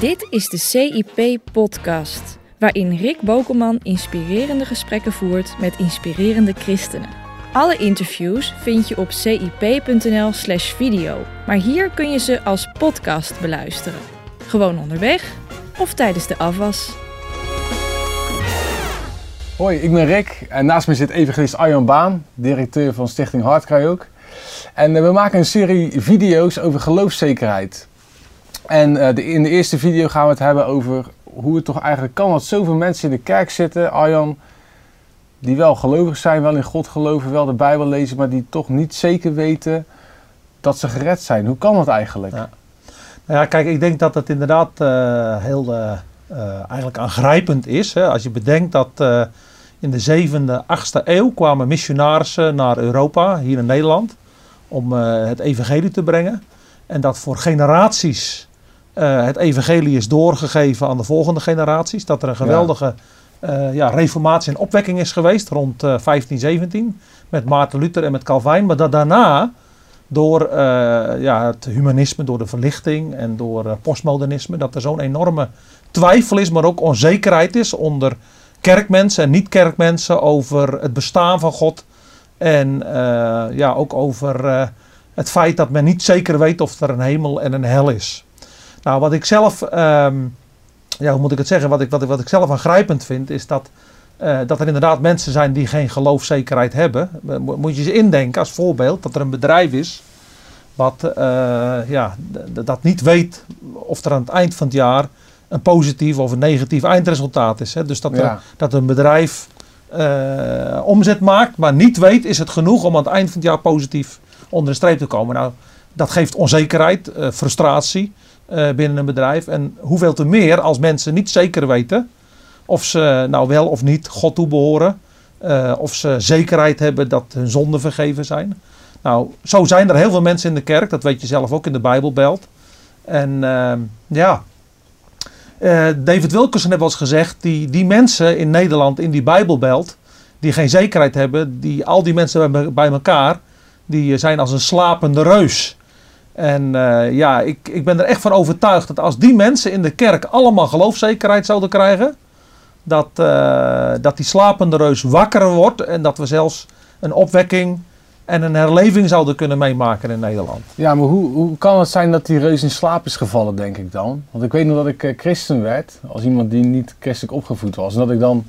Dit is de CIP-podcast, waarin Rick Bokelman inspirerende gesprekken voert met inspirerende christenen. Alle interviews vind je op cip.nl/slash video, maar hier kun je ze als podcast beluisteren. Gewoon onderweg of tijdens de afwas. Hoi, ik ben Rick en naast me zit evangelist Arjan Baan, directeur van Stichting Hartkrij ook. En eh, we maken een serie video's over geloofszekerheid. En uh, de, in de eerste video gaan we het hebben over hoe het toch eigenlijk kan dat zoveel mensen in de kerk zitten, Arjan, die wel gelovig zijn, wel in God geloven, wel de Bijbel lezen, maar die toch niet zeker weten dat ze gered zijn. Hoe kan dat eigenlijk? Ja. Nou ja, kijk, ik denk dat het inderdaad uh, heel uh, eigenlijk aangrijpend is. Hè? Als je bedenkt dat in de 7e, 8e eeuw kwamen missionarissen naar Europa, hier in Nederland, om het evangelie te brengen. En dat voor generaties uh, het evangelie is doorgegeven aan de volgende generaties. Dat er een geweldige ja. Uh, ja, reformatie en opwekking is geweest rond uh, 1517 met Maarten Luther en met Calvijn. Maar dat daarna door uh, ja, het humanisme, door de verlichting en door postmodernisme, dat er zo'n enorme twijfel is, maar ook onzekerheid is onder kerkmensen en niet-kerkmensen over het bestaan van God. En ja, ook over het feit dat men niet zeker weet of er een hemel en een hel is. Nou, wat ik zelf, um, ja, hoe moet ik het zeggen, wat ik, wat ik, wat ik zelf aangrijpend vind, is dat, uh, dat er inderdaad mensen zijn die geen geloofzekerheid hebben. Moet je eens indenken als voorbeeld dat er een bedrijf is wat uh, ja, dat niet weet of er aan het eind van het jaar een positief of een negatief eindresultaat is. Hè? Dus dat, ja. er, dat een bedrijf uh, omzet maakt, maar niet weet is het genoeg om aan het eind van het jaar positief onder de streep te komen. Nou, dat geeft onzekerheid, frustratie binnen een bedrijf. En hoeveel te meer als mensen niet zeker weten of ze nou wel of niet God toebehoren. Uh, of ze zekerheid hebben dat hun zonden vergeven zijn. Nou, zo zijn er heel veel mensen in de kerk. Dat weet je zelf ook in de Bijbelbelt. En uh, ja, David Wilkerson heeft wel eens gezegd, die, die mensen in Nederland in die Bijbelbelt, die geen zekerheid hebben, die, al die mensen bij elkaar, die zijn als een slapende reus. En uh, ja, ik, ik ben er echt van overtuigd dat als die mensen in de kerk allemaal geloofzekerheid zouden krijgen, dat, uh, dat die slapende reus wakker wordt en dat we zelfs een opwekking en een herleving zouden kunnen meemaken in Nederland. Ja, maar hoe, hoe kan het zijn dat die reus in slaap is gevallen, denk ik dan? Want ik weet nog dat ik uh, christen werd, als iemand die niet christelijk opgevoed was. En dat ik dan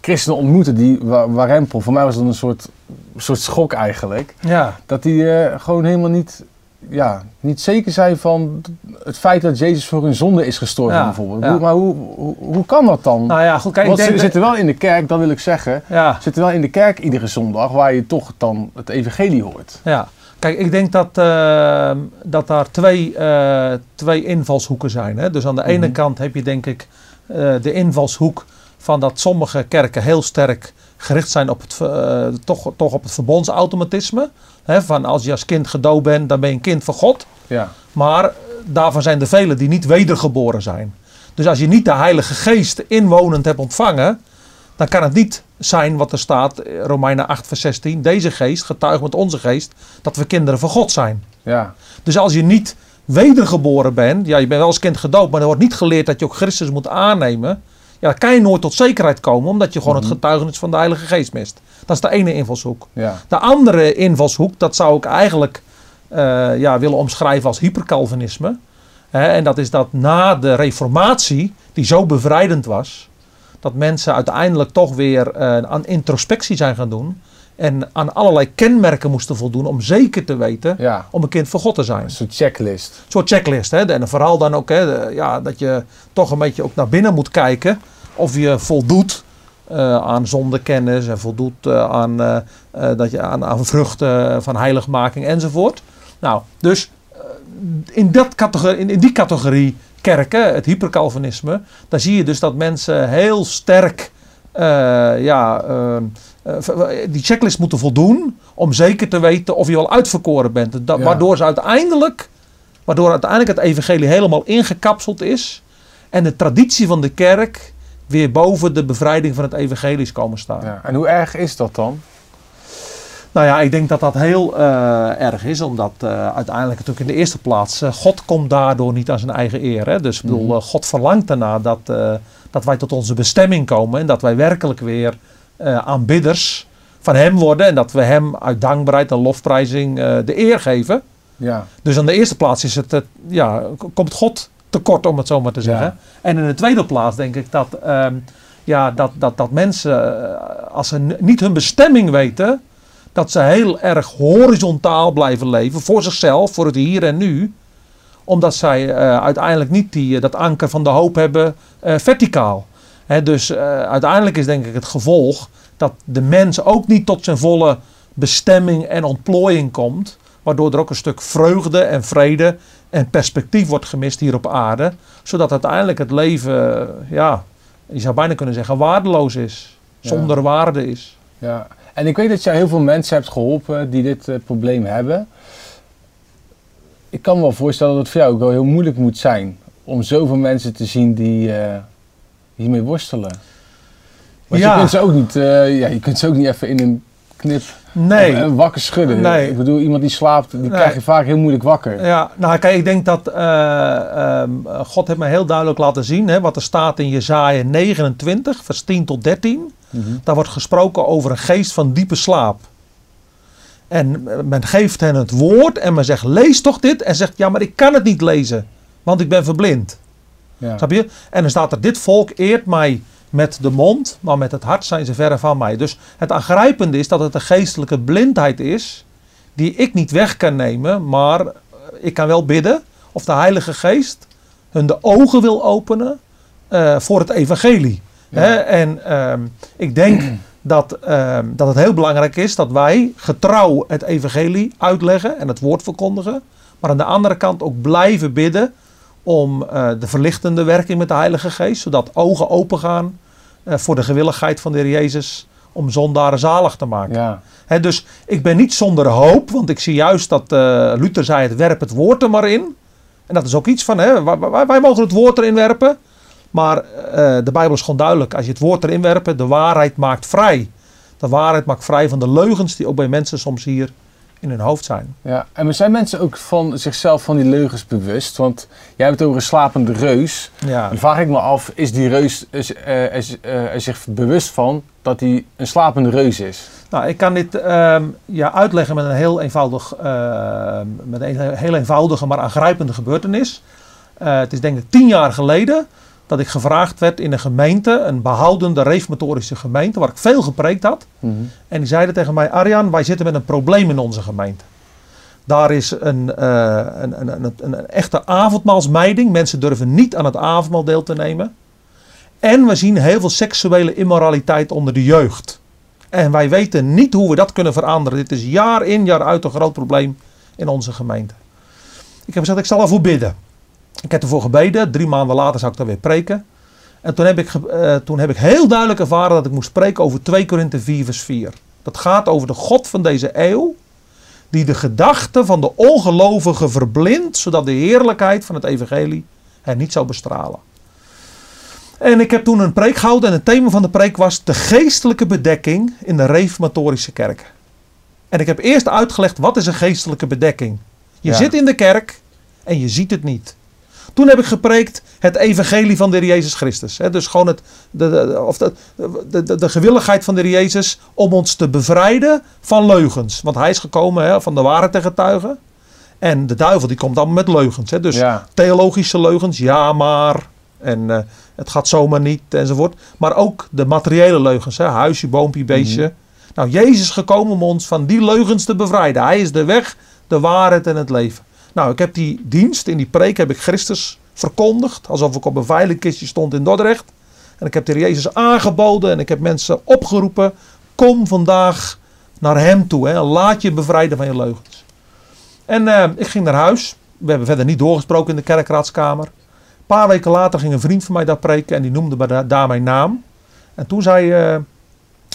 christenen ontmoette die warempel. Voor mij was dat een soort, soort schok eigenlijk. Ja. Dat die gewoon helemaal niet ja, niet zeker zijn van het feit dat Jezus voor hun zonde is gestorven ja, bijvoorbeeld. Ja. Maar hoe, hoe, hoe, kan dat dan? Nou ja, goed, kijk, Want ze zitten wel in de kerk, dat wil ik zeggen. Ja. zitten wel in de kerk iedere zondag waar je toch dan het evangelie hoort. Ja, kijk, ik denk dat, uh, dat daar twee, uh, twee invalshoeken zijn. Hè? Dus aan de ene mm -hmm. kant heb je denk ik uh, de invalshoek van dat sommige kerken heel sterk gericht zijn op het, uh, toch, toch op het verbondsautomatisme. Van als je als kind gedood bent, dan ben je een kind van God. Ja. Maar daarvan zijn er velen die niet wedergeboren zijn. Dus als je niet de Heilige Geest inwonend hebt ontvangen, dan kan het niet zijn wat er staat, Romeinen 8, vers 16. Deze geest getuigt met onze geest dat we kinderen van God zijn. Ja. Dus als je niet wedergeboren bent, ja, je bent wel als kind gedood, maar er wordt niet geleerd dat je ook Christus moet aannemen. Ja, kan je nooit tot zekerheid komen, omdat je gewoon mm -hmm. het getuigenis van de Heilige Geest mist. Dat is de ene invalshoek. Ja. De andere invalshoek, dat zou ik eigenlijk uh, ja, willen omschrijven als hypercalvinisme. Hè, en dat is dat na de reformatie, die zo bevrijdend was, dat mensen uiteindelijk toch weer uh, aan introspectie zijn gaan doen. En aan allerlei kenmerken moesten voldoen om zeker te weten ja. om een kind van God te zijn. Een soort checklist. Een soort checklist. Hè? En vooral dan ook hè, de, ja, dat je toch een beetje ook naar binnen moet kijken of je voldoet uh, aan zondekennis en voldoet uh, aan, uh, dat je aan, aan vruchten van heiligmaking enzovoort. Nou, dus in, dat categorie, in, in, die categorie kerken, het hypercalvinisme, daar zie je dus dat mensen heel sterk ja, die checklist moeten voldoen om zeker te weten of je al uitverkoren bent. Dat, ja. Waardoor ze uiteindelijk, waardoor uiteindelijk het evangelie helemaal ingekapseld is en de traditie van de kerk weer boven de bevrijding van het evangelie is komen staan. Ja, en hoe erg is dat dan? Nou ja, ik denk dat dat heel eh, erg is, omdat eh, uiteindelijk natuurlijk in de eerste plaats, eh, God komt daardoor niet aan zijn eigen eer. Hè? Dus ik bedoel, Mhm. eh, God verlangt ernaar dat, eh, dat wij tot onze bestemming komen en dat wij werkelijk weer eh, aanbidders van Hem worden en dat we Hem uit dankbaarheid en lofprijzing eh, de eer geven. Ja, Dus aan de eerste plaats is het, eh, ja, komt God tekort, om het zo maar te zeggen. Ja. En in de tweede plaats denk ik dat, ehm, ja, dat, dat, dat mensen, als ze niet hun bestemming weten, dat ze heel erg horizontaal blijven leven voor zichzelf, voor het hier en nu. Omdat zij uiteindelijk niet die, dat anker van de hoop hebben verticaal. Dus eh, uiteindelijk is denk ik het gevolg dat de mens ook niet tot zijn volle bestemming en ontplooiing komt. Waardoor er ook een stuk vreugde en vrede en perspectief wordt gemist hier op aarde. Zodat uiteindelijk het leven, eh, ja, je zou bijna kunnen zeggen, waardeloos is. Ja. Zonder waarde is. ja. En ik weet dat jij heel veel mensen hebt geholpen die dit eh, probleem hebben. Ik kan me wel voorstellen dat het voor jou ook wel heel moeilijk moet zijn om zoveel mensen te zien die hiermee worstelen. Want Ja. je kunt ze ook niet, eh, ja, je kunt ze ook niet even in een knip Nee. eh, wakker schudden. Nee. Ik bedoel, iemand die slaapt, die Nee. krijg je vaak heel moeilijk wakker. Ja, nou kijk, ik denk dat eh, ehm, God heeft me heel duidelijk laten zien hè, wat er staat in Jezaja 29, vers 10 tot 13. Mhm. Daar wordt gesproken over een geest van diepe slaap. En men geeft hen het woord en men zegt, lees toch dit? En zegt, ja, maar ik kan het niet lezen, want ik ben verblind. Ja. Snap je? En dan staat er, dit volk eert mij met de mond, maar met het hart zijn ze verre van mij. Dus het aangrijpende is dat het een geestelijke blindheid is, die ik niet weg kan nemen, maar eh, ik kan wel bidden of de Heilige Geest hun de ogen wil openen eh, voor het evangelie. Ja. Hè? En ehm, ik denk dat, ehm, dat het heel belangrijk is dat wij getrouw het evangelie uitleggen en het woord verkondigen. Maar aan de andere kant ook blijven bidden om eh, de verlichtende werking met de Heilige Geest. Zodat ogen open gaan eh, voor de gewilligheid van de Heer Jezus om zondaren zalig te maken. Ja. Dus ik ben niet zonder hoop, want ik zie juist dat eh, Luther zei: het werp het woord er maar in. En dat is ook iets van, hè, wij, mogen het woord erin werpen. Maar de Bijbel is gewoon duidelijk: als je het woord erin werpt, de waarheid maakt vrij. De waarheid maakt vrij van de leugens die ook bij mensen soms hier in hun hoofd zijn. Ja, en zijn mensen ook van zichzelf van die leugens bewust? Want jij hebt het over een slapende reus. Ja. Dan vraag ik me af, is die reus is, eh, is, eh, er zich bewust van dat hij een slapende reus is? Nou, ik kan dit ehm, ja, uitleggen met een heel eenvoudig, ehm, met een heel eenvoudige maar aangrijpende gebeurtenis. Eh, het is denk ik tien jaar geleden dat ik gevraagd werd in een gemeente, een behoudende reformatorische gemeente, waar ik veel gepreekt had. En die zeiden tegen mij, Arjan, wij zitten met een probleem in onze gemeente. Daar is een, eh, een, een, een, een, een echte avondmaalsmijding. Mensen durven niet aan het avondmaal deel te nemen. En we zien heel veel seksuele immoraliteit onder de jeugd. En wij weten niet hoe we dat kunnen veranderen. Dit is jaar in, jaar uit een groot probleem in onze gemeente. Ik heb gezegd, ik zal ervoor bidden. Ik heb ervoor gebeden. Drie maanden later zou ik daar weer preken. En toen heb ik, eh, toen heb ik heel duidelijk ervaren dat ik moest spreken over 2 Korinthe 4 vers 4. Dat gaat over de God van deze eeuw. Die de gedachten van de ongelovigen verblindt. Zodat de heerlijkheid van het evangelie hen niet zou bestralen. En ik heb toen een preek gehouden en het thema van de preek was de geestelijke bedekking in de reformatorische kerk. En ik heb eerst uitgelegd wat is een geestelijke bedekking. Je Ja. zit in de kerk en je ziet het niet. Toen heb ik gepreekt het evangelie van de Heer Jezus Christus. Hè, dus gewoon het, de, de, of de, de, de, gewilligheid van de Heer Jezus om ons te bevrijden van leugens. Want hij is gekomen van de waarheid te getuigen. En de duivel die komt dan met leugens. Hè. Dus ja. theologische leugens, ja maar. En eh, het gaat zomaar niet enzovoort. Maar ook de materiële leugens. Hè? Huisje, boompje, beestje. Nou, Jezus is gekomen om ons van die leugens te bevrijden. Hij is de weg, de waarheid en het leven. Nou, ik heb die dienst, in die preek heb ik Christus verkondigd. Alsof ik op een veilingkistje stond in Dordrecht. En ik heb de Jezus aangeboden en ik heb mensen opgeroepen. Kom vandaag naar hem toe. Hè? Laat je bevrijden van je leugens. En eh, ik ging naar huis. We hebben verder niet doorgesproken in de kerkraadskamer. Een paar weken later ging een vriend van mij daar preken en die noemde daar mijn naam. En toen zei eh,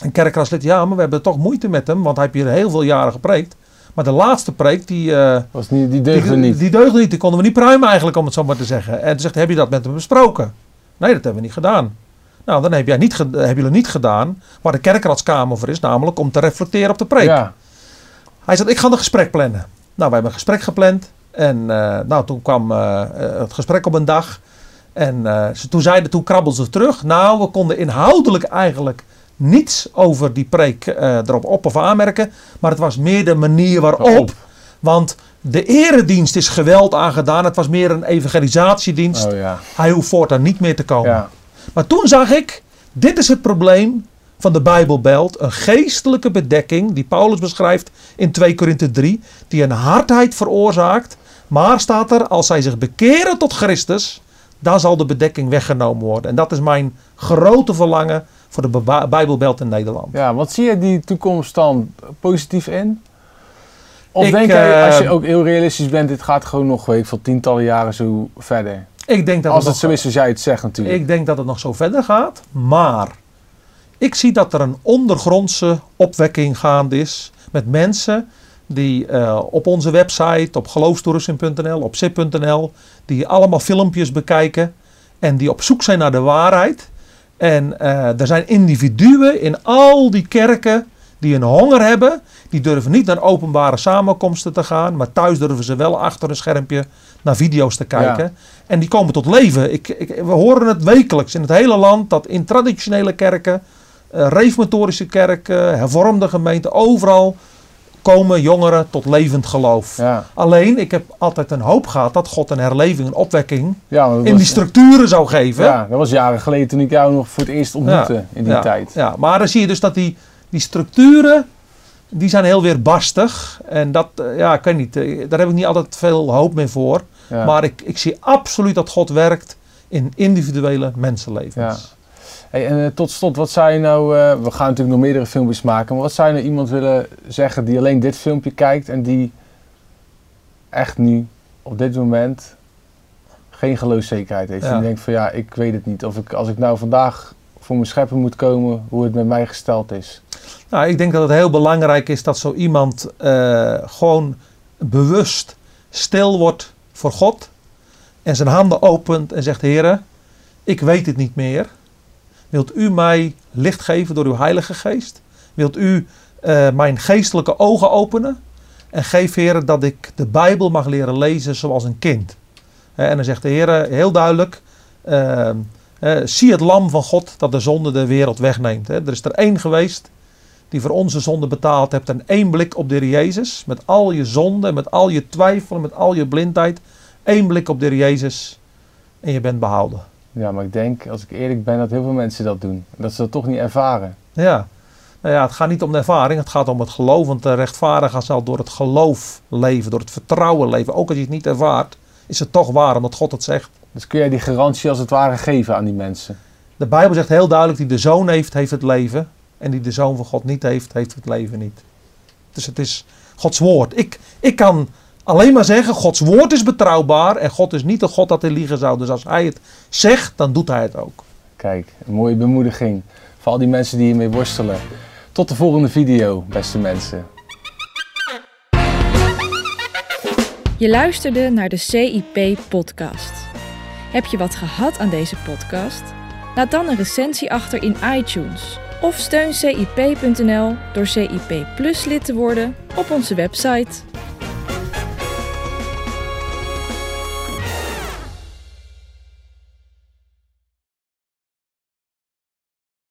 een kerkraadslid, ja, maar we hebben toch moeite met hem, want hij heeft hier heel veel jaren gepreekt. Maar de laatste preek, die, eh, Was niet, die deugde die, niet. die deugde niet. Die konden we niet pruimen eigenlijk, om het zo maar te zeggen. En toen zegt, heb je dat met hem besproken? Nee, dat hebben we niet gedaan. Nou, dan heb jij niet, hebben jullie niet gedaan waar de kerkraadskamer voor is, namelijk om te reflecteren op de preek. ja. Hij zegt, ik ga een gesprek plannen. Nou, we hebben een gesprek gepland. En uh, nou, toen kwam uh, het gesprek op een dag. En uh, ze, toen zeiden, toen krabbelden ze terug. Nou, we konden inhoudelijk eigenlijk niets over die preek erop op of aanmerken. Maar het was meer de manier waarop. Want de eredienst is geweld aangedaan. Het was meer een evangelisatiedienst. Oh, ja. Hij hoeft voortaan niet meer te komen. Ja. Maar toen zag ik, dit is het probleem van de Bijbelbelt. Een geestelijke bedekking, die Paulus beschrijft in 2 Korinthe 3, die een hardheid veroorzaakt. Maar staat er, als zij zich bekeren tot Christus, dan zal de bedekking weggenomen worden. En dat is mijn grote verlangen voor de Bijbelbelt in Nederland. Ja, wat zie je die toekomst dan positief in? Of denk je, als je ook heel realistisch bent, dit gaat gewoon nog weet, voor tientallen jaren zo verder? Ik denk dat als het, zo is zoals jij het zegt natuurlijk. Ik denk dat het nog zo verder gaat, maar ik zie dat er een ondergrondse opwekking gaande is met mensen die uh, op onze website, op geloofstoerisme.nl, op zip.nl, die allemaal filmpjes bekijken en die op zoek zijn naar de waarheid. En uh, er zijn individuen in al die kerken die een honger hebben. Die durven niet naar openbare samenkomsten te gaan, maar thuis durven ze wel achter een schermpje naar video's te kijken. En die komen tot leven. Ik, ik, we horen het wekelijks in het hele land dat in traditionele kerken, uh, reformatorische kerken, hervormde gemeenten, overal komen jongeren tot levend geloof. Ja. Alleen, ik heb altijd een hoop gehad dat God een herleving, een opwekking ja, in die structuren zou geven. Ja, dat was jaren geleden toen ik jou nog voor het eerst ontmoette in die tijd. Ja, maar dan zie je dus dat die, die structuren, die zijn heel weerbarstig. En dat, eh, ja, ik weet niet, eh, daar heb ik niet altijd veel hoop mee voor. Maar ik, ik zie absoluut dat God werkt in individuele mensenlevens. Ja. Hey, en uh, tot slot, wat zou je nou, uh, we gaan natuurlijk nog meerdere filmpjes maken, maar wat zou je nou iemand willen zeggen die alleen dit filmpje kijkt en die echt nu op dit moment geen geloofszekerheid heeft? En die denkt van ja, ik weet het niet. Of ik, als ik nou vandaag voor mijn schepper moet komen, hoe het met mij gesteld is. Nou, ik denk dat het heel belangrijk is dat zo iemand uh, gewoon bewust stil wordt voor God en zijn handen opent en zegt: Heren, ik weet het niet meer. Wilt u mij licht geven door uw Heilige Geest? Wilt u uh, mijn geestelijke ogen openen? En geef, Heer, dat ik de Bijbel mag leren lezen zoals een kind. en dan zegt de Heer heel duidelijk: uh, zie het lam van God dat de zonde de wereld wegneemt. er is er één geweest die voor onze zonde betaald hebt. En één blik op de Heer Jezus. Met al je zonde, met al je twijfelen, met al je blindheid. Eén blik op de Heer Jezus. En je bent behouden. Ja, maar ik denk, als ik eerlijk ben, dat heel veel mensen dat doen. Dat ze dat toch niet ervaren. Ja. Nou ja, het gaat niet om de ervaring, het gaat om het geloof. Want de rechtvaardige zal door het geloof leven, door het vertrouwen leven. Ook als je het niet ervaart, is het toch waar, omdat God het zegt. Dus kun jij die garantie als het ware geven aan die mensen? De Bijbel zegt heel duidelijk, die de zoon heeft, heeft het leven. En die de zoon van God niet heeft, heeft het leven niet. Dus het is Gods woord. Ik, ik kan alleen maar zeggen, Gods woord is betrouwbaar en God is niet de God dat hij liegen zou. Dus als hij het zegt, dan doet hij het ook. Kijk, een mooie bemoediging voor al die mensen die hiermee worstelen. Tot de volgende video, beste mensen. Je luisterde naar de CIP-podcast. Heb je wat gehad aan deze podcast? Laat dan een recensie achter in iTunes of steun CIP.nl door CIP Plus lid te worden op onze website.